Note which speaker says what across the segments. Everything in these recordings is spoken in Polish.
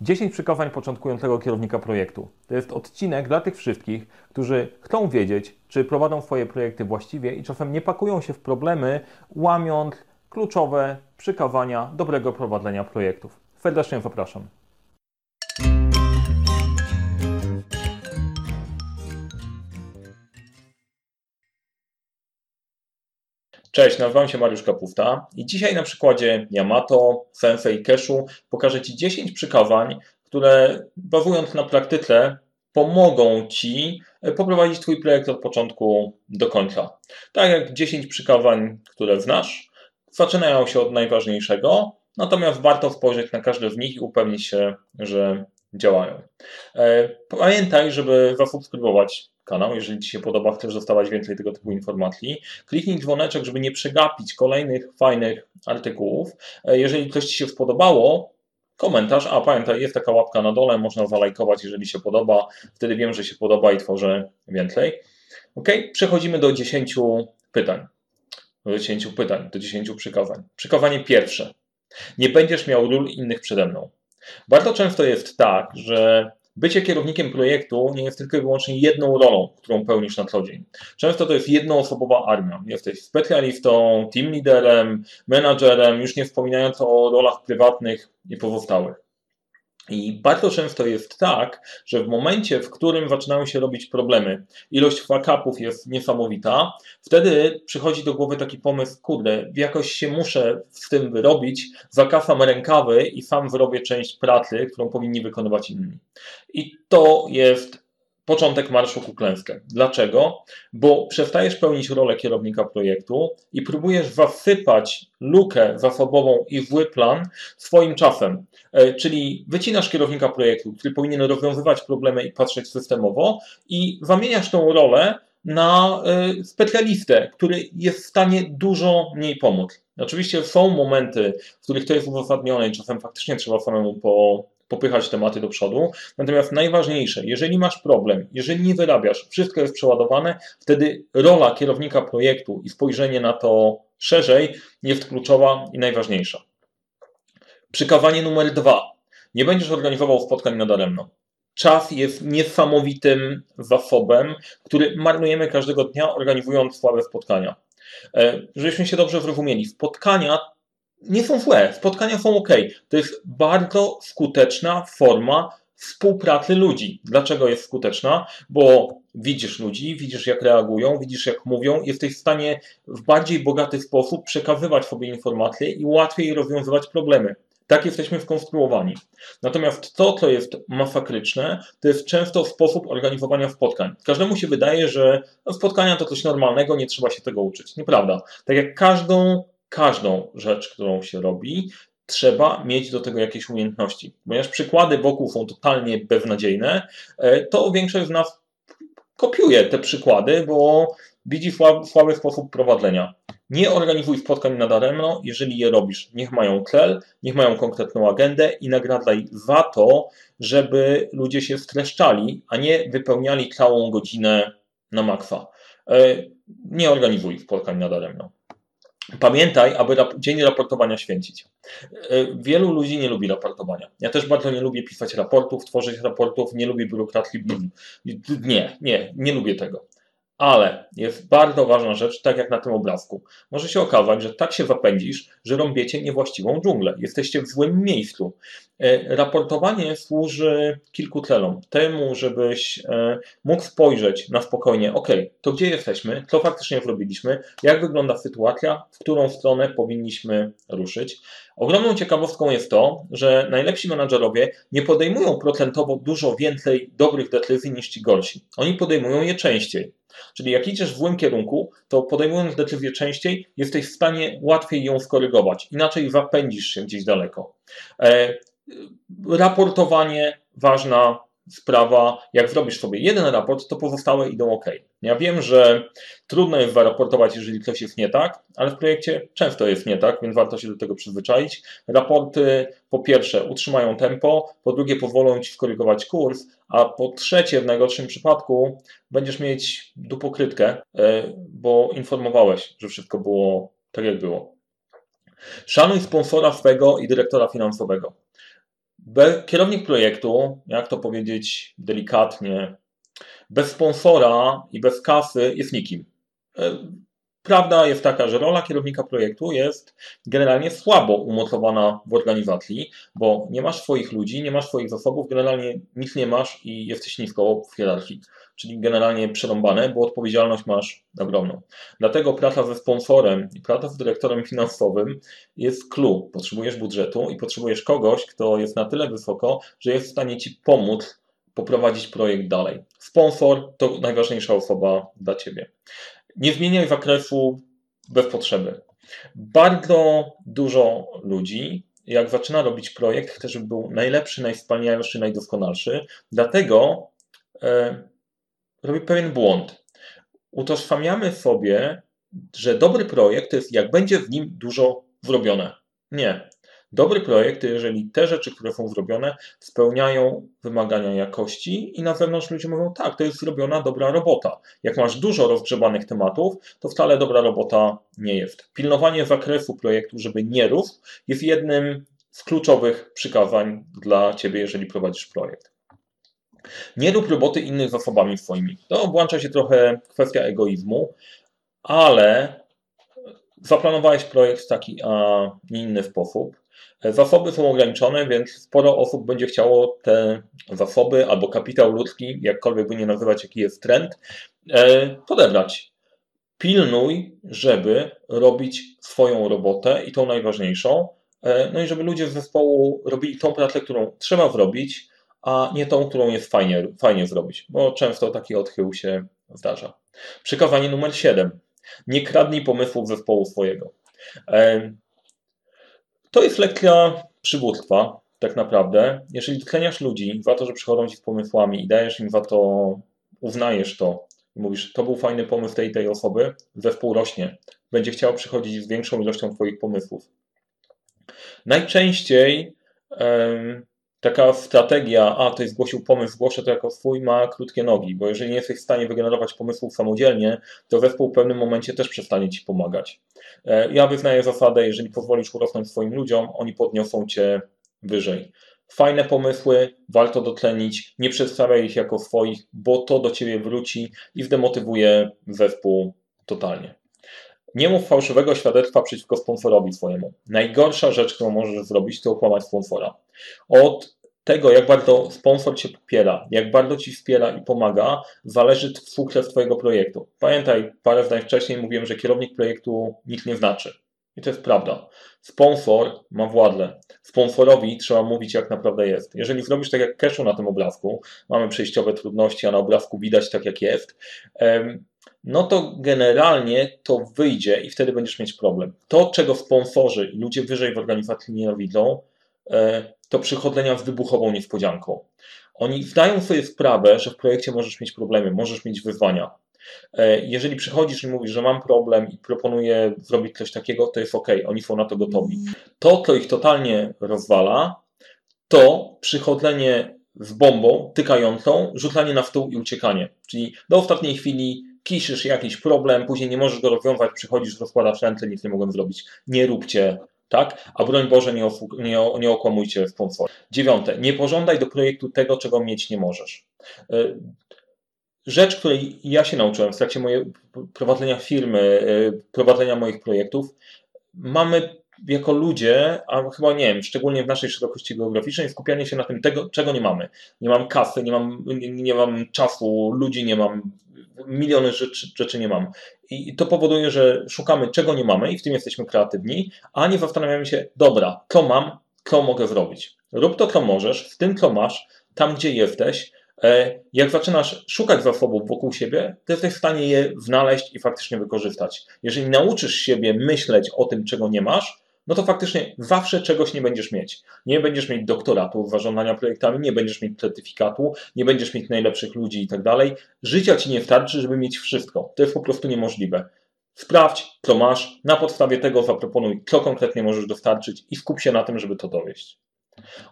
Speaker 1: 10 przykazań początkującego kierownika projektu. To jest odcinek dla tych wszystkich, którzy chcą wiedzieć, czy prowadzą swoje projekty właściwie i czasem nie pakują się w problemy, łamiąc kluczowe przykazania dobrego prowadzenia projektów. Serdecznie zapraszam. Cześć, nazywam się Mariusz Kapufta i dzisiaj na przykładzie Yamato, Sensei i Keshu pokażę Ci 10 przykazań, które bazując na praktyce pomogą Ci poprowadzić Twój projekt od początku do końca. Tak jak 10 przykazań, które znasz, zaczynają się od najważniejszego, natomiast warto spojrzeć na każde z nich i upewnić się, że działają. E, pamiętaj, żeby zasubskrybować kanał. Jeżeli Ci się podoba, chcesz dostawać więcej tego typu informacji, kliknij dzwoneczek, żeby nie przegapić kolejnych fajnych artykułów. E, jeżeli coś Ci się spodobało, komentarz, a pamiętaj, jest taka łapka na dole, można zalajkować, jeżeli się podoba, wtedy wiem, że się podoba i tworzę więcej. Ok, przechodzimy do 10 pytań. Do 10 pytań, do 10 przykazań. Przykazanie pierwsze. Nie będziesz miał ról innych przede mną. Bardzo często jest tak, że bycie kierownikiem projektu nie jest tylko i wyłącznie jedną rolą, którą pełnisz na co dzień. Często to jest jednoosobowa armia. Jesteś specjalistą, team leaderem, menadżerem, już nie wspominając o rolach prywatnych i pozostałych. I bardzo często jest tak, że w momencie, w którym zaczynają się robić problemy, ilość fuck-upów jest niesamowita, wtedy przychodzi do głowy taki pomysł, kurde, jakoś się muszę z tym wyrobić, zakasam rękawy i sam wyrobię część pracy, którą powinni wykonywać inni. I to jest początek marszu ku klęskę. Dlaczego? Bo przestajesz pełnić rolę kierownika projektu i próbujesz zasypać lukę zasobową i zły plan swoim czasem. E, czyli wycinasz kierownika projektu, który powinien rozwiązywać problemy i patrzeć systemowo i zamieniasz tą rolę na e, specjalistę, który jest w stanie dużo mniej pomóc. Oczywiście są momenty, w których to jest uzasadnione i czasem faktycznie trzeba samemu po, popychać tematy do przodu. Natomiast najważniejsze, jeżeli masz problem, jeżeli nie wyrabiasz, wszystko jest przeładowane, wtedy rola kierownika projektu i spojrzenie na to szerzej jest kluczowa i najważniejsza. Przykazanie numer dwa. Nie będziesz organizował spotkań nadaremno. Czas jest niesamowitym zasobem, który marnujemy każdego dnia, organizując słabe spotkania. E, żebyśmy się dobrze zrozumieli, spotkania nie są złe, spotkania są ok. To jest bardzo skuteczna forma współpracy ludzi. Dlaczego jest skuteczna? Bo widzisz ludzi, widzisz jak reagują, widzisz jak mówią, jesteś w stanie w bardziej bogaty sposób przekazywać sobie informacje i łatwiej rozwiązywać problemy. Tak jesteśmy skonstruowani. Natomiast to, co jest masakryczne, to jest często sposób organizowania spotkań. Każdemu się wydaje, że spotkania to coś normalnego, nie trzeba się tego uczyć. Nieprawda. Tak jak każdą każdą rzecz, którą się robi, trzeba mieć do tego jakieś umiejętności. Ponieważ przykłady wokół są totalnie beznadziejne, e, to większość z nas kopiuje te przykłady, bo widzi słaby sposób prowadzenia. Nie organizuj spotkań nadaremno, jeżeli je robisz. Niech mają cel, niech mają konkretną agendę i nagradzaj za to, żeby ludzie się streszczali, a nie wypełniali całą godzinę na maksa. E, nie organizuj spotkań nadaremno. Pamiętaj, aby rap dzień raportowania święcić. E, wielu ludzi nie lubi raportowania. Ja też bardzo nie lubię pisać raportów, tworzyć raportów, nie lubię biurokracji. Nie, nie, nie lubię tego. Ale jest bardzo ważna rzecz, tak jak na tym obrazku. Może się okazać, że tak się zapędzisz, że rąbiecie niewłaściwą dżunglę. Jesteście w złym miejscu. E, raportowanie służy kilku celom. Temu, żebyś e, mógł spojrzeć na spokojnie, ok, to gdzie jesteśmy, co faktycznie zrobiliśmy, jak wygląda sytuacja, w którą stronę powinniśmy ruszyć. Ogromną ciekawostką jest to, że najlepsi menadżerowie nie podejmują procentowo dużo więcej dobrych decyzji niż ci gorsi. Oni podejmują je częściej. Czyli jak idziesz w złym kierunku, to podejmując decyzję częściej, jesteś w stanie łatwiej ją skorygować. Inaczej zapędzisz się gdzieś daleko. E, raportowanie, ważna sprawa, jak zrobisz sobie jeden raport, to pozostałe idą ok. Ja wiem, że trudno jest zaraportować, jeżeli coś jest nie tak, ale w projekcie często jest nie tak, więc warto się do tego przyzwyczaić. Raporty po pierwsze utrzymają tempo, po drugie pozwolą Ci skorygować kurs, a po trzecie w najgorszym przypadku będziesz mieć dupokrytkę, e, bo informowałeś, że wszystko było tak jak było. Szanuj sponsora swego i dyrektora finansowego kierownik projektu, jak to powiedzieć delikatnie, bez sponsora i bez kasy jest nikim. Prawda jest taka, że rola kierownika projektu jest generalnie słabo umocowana w organizacji, bo nie masz swoich ludzi, nie masz swoich zasobów, generalnie nic nie masz i jesteś nisko w hierarchii. Czyli generalnie przerąbane, bo odpowiedzialność masz ogromną. Dlatego praca ze sponsorem i praca z dyrektorem finansowym jest clue. Potrzebujesz budżetu i potrzebujesz kogoś, kto jest na tyle wysoko, że jest w stanie ci pomóc poprowadzić projekt dalej. Sponsor to najważniejsza osoba dla ciebie. Nie zmieniaj zakresu bez potrzeby. Bardzo dużo ludzi, jak zaczyna robić projekt, chce, żeby był najlepszy, najwspanialszy, najdoskonalszy. Dlatego e, robi pewien błąd. Utożsamiamy sobie, że dobry projekt to jest, jak będzie w nim dużo zrobione. Nie. Dobry projekt, jeżeli te rzeczy, które są zrobione, spełniają wymagania jakości i na zewnątrz ludzie mówią, tak, to jest zrobiona dobra robota. Jak masz dużo rozgrzebanych tematów, to wcale dobra robota nie jest. Pilnowanie zakresu projektu, żeby nie rósł, jest jednym z kluczowych przykazań dla Ciebie, jeżeli prowadzisz projekt. Nie rób roboty innych zasobami swoimi. To włącza się trochę kwestia egoizmu, ale zaplanowałeś projekt w taki, a nie inny sposób. Zasoby są ograniczone, więc sporo osób będzie chciało te zasoby albo kapitał ludzki, jakkolwiek by nie nazywać, jaki jest trend, e, podebrać. Pilnuj, żeby robić swoją robotę i tą najważniejszą, e, no i żeby ludzie z zespołu robili tą pracę, którą trzeba zrobić, a nie tą, którą jest fajnie, fajnie zrobić, bo często taki odchył się zdarza. Przykazanie numer 7. Nie kradnij pomysłów zespołu swojego. To jest lekcja przywództwa, tak naprawdę. Jeżeli doceniasz ludzi za to, że przychodzą ci z pomysłami i dajesz im za to, uznajesz to i mówisz, to był fajny pomysł tej tej osoby, zespół rośnie. Będzie chciał przychodzić z większą ilością twoich pomysłów. Najczęściej taka strategia, a ktoś zgłosił pomysł, zgłoszę to jako swój, ma krótkie nogi, bo jeżeli nie jesteś w stanie wygenerować pomysłów samodzielnie, to zespół w pewnym momencie też przestanie ci pomagać. E, ja wyznaję zasadę, jeżeli pozwolisz urosnąć swoim ludziom, oni podniosą cię wyżej. Fajne pomysły, warto dotlenić, nie przedstawiaj ich jako swoich, bo to do ciebie wróci i zdemotywuje zespół totalnie. Nie mów fałszywego świadectwa przeciwko sponsorowi swojemu. Najgorsza rzecz, którą możesz zrobić, to okłamać sponsora. Od tego, jak bardzo sponsor Cię popiera, jak bardzo Ci wspiera i pomaga, zależy sukces Twojego projektu. Pamiętaj, parę zdań wcześniej mówiłem, że kierownik projektu nic nie znaczy. I to jest prawda. Sponsor ma władzę. Sponsorowi trzeba mówić, jak naprawdę jest. Jeżeli zrobisz tak jak Keszu na tym obrazku, mamy przejściowe trudności, a na obrazku widać tak jak jest, no to generalnie to wyjdzie i wtedy będziesz mieć problem. To, czego sponsorzy i ludzie wyżej w organizacji nienawidzą, e, to przychodzenia z wybuchową niespodzianką. Oni zdają sobie sprawę, że w projekcie możesz mieć problemy, możesz mieć wyzwania. E, jeżeli przychodzisz i mówisz, że mam problem i proponuję zrobić coś takiego, to jest ok, oni są na to gotowi. To, co ich totalnie rozwala, to przychodzenie z bombą tykającą, rzucanie na stół i uciekanie. Czyli do ostatniej chwili kiszysz jakiś problem, później nie możesz go rozwiązać, przychodzisz, rozkładasz ręce, nic nie mogłem zrobić. Nie róbcie tak? A broń Boże, nie, nie, nie okłamujcie sponsora. Dziewiąte, nie pożądaj do projektu tego, czego mieć nie możesz. E, rzecz, której ja się nauczyłem w trakcie mojego prowadzenia firmy, e, prowadzenia moich projektów, mamy jako ludzie, a chyba nie wiem, szczególnie w naszej szerokości geograficznej, skupianie się na tym, tego, czego nie mamy. Nie mam kasy, nie mam, nie, nie mam czasu, ludzi nie mam, miliony rzeczy, rzeczy nie mam. I to powoduje, że szukamy, czego nie mamy i w tym jesteśmy kreatywni, a nie zastanawiamy się, dobra, co mam, co mogę zrobić. Rób to, co możesz, z tym, co masz, tam, gdzie jesteś. E, jak zaczynasz szukać zasobów wokół siebie, to jesteś w stanie je znaleźć i faktycznie wykorzystać. Jeżeli nauczysz siebie myśleć o tym, czego nie masz, no to faktycznie zawsze czegoś nie będziesz mieć. Nie będziesz mieć doktoratu w zarządzania projektami, nie będziesz mieć certyfikatu, nie będziesz mieć najlepszych ludzi i tak dalej. Życia ci nie starczy, żeby mieć wszystko. To jest po prostu niemożliwe. Sprawdź, co masz, na podstawie tego zaproponuj, co konkretnie możesz dostarczyć i skup się na tym, żeby to dowieść.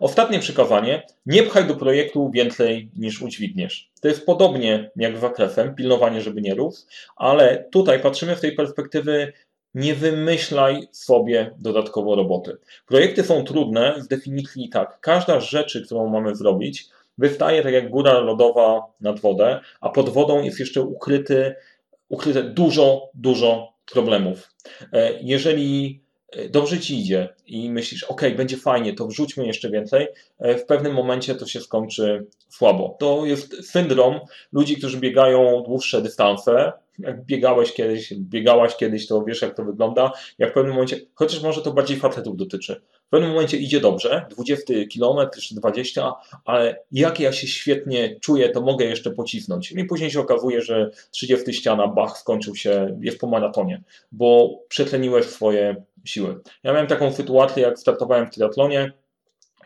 Speaker 1: Ostatnie przykazanie: nie pchaj do projektu więcej niż udźwigniesz. To jest podobnie jak z zakresem, pilnowanie, żeby nie rósł, ale tutaj patrzymy w tej perspektywy Nie wymyślaj sobie dodatkowo roboty. Projekty są trudne z definicji tak. Każda z rzeczy, którą mamy zrobić, wystaje tak jak góra lodowa nad wodę, a pod wodą jest jeszcze ukryty, ukryte dużo, dużo problemów. E, jeżeli e, dobrze ci idzie i myślisz, ok, będzie fajnie, to wrzućmy jeszcze więcej, e, w pewnym momencie to się skończy słabo. To jest syndrom ludzi, którzy biegają dłuższe dystanse, jak biegałeś kiedyś, biegałaś kiedyś, to wiesz, jak to wygląda. Jak w pewnym momencie, chociaż może to bardziej facetów dotyczy, w pewnym momencie idzie dobrze, 20 km czy 20, ale jak ja się świetnie czuję, to mogę jeszcze pocisnąć. I później się okazuje, że 30 ściana, bach, skończył się, jest po maratonie, bo przetleniłeś swoje siły. Ja miałem taką sytuację, jak startowałem w triatlonie,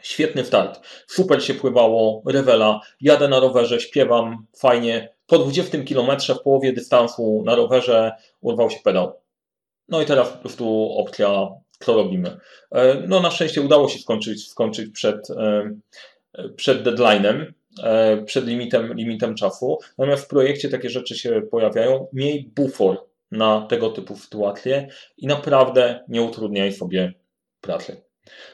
Speaker 1: Świetny start. Super się pływało, rewela. Jadę na rowerze, śpiewam, fajnie. Po 20 kilometrze w połowie dystansu na rowerze urwał się pedał. No i teraz po prostu opcja, co robimy. E, no na szczęście udało się skończyć, skończyć przed, e, przed deadline'em, e, przed limitem, limitem czasu. Natomiast w projekcie takie rzeczy się pojawiają. Miej bufor na tego typu sytuacje i naprawdę nie utrudniaj sobie pracy.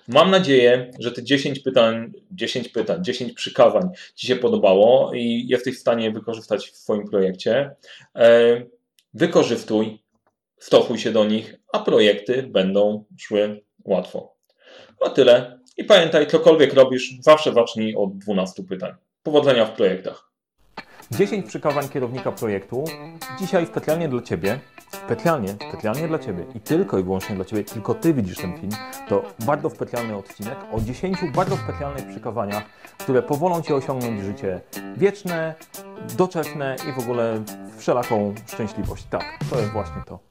Speaker 1: Mam nadzieję, że te 10 pytań, 10 pytań, 10 przykazań Ci się podobało i jesteś w stanie wykorzystać w swoim projekcie. E, wykorzystuj, stosuj się do nich, a projekty będą szły łatwo. No tyle. I pamiętaj, cokolwiek robisz, zawsze zacznij od 12 pytań. Powodzenia w projektach.
Speaker 2: 10 przykazań kierownika projektu. Dzisiaj specjalnie dla Ciebie specjalnie, specjalnie dla Ciebie i tylko i wyłącznie dla Ciebie, tylko Ty widzisz ten film, to bardzo specjalny odcinek o 10 bardzo specjalnych przykazaniach, które powolą Cię osiągnąć życie wieczne, doczesne i w ogóle wszelaką szczęśliwość. Tak, to jest właśnie to.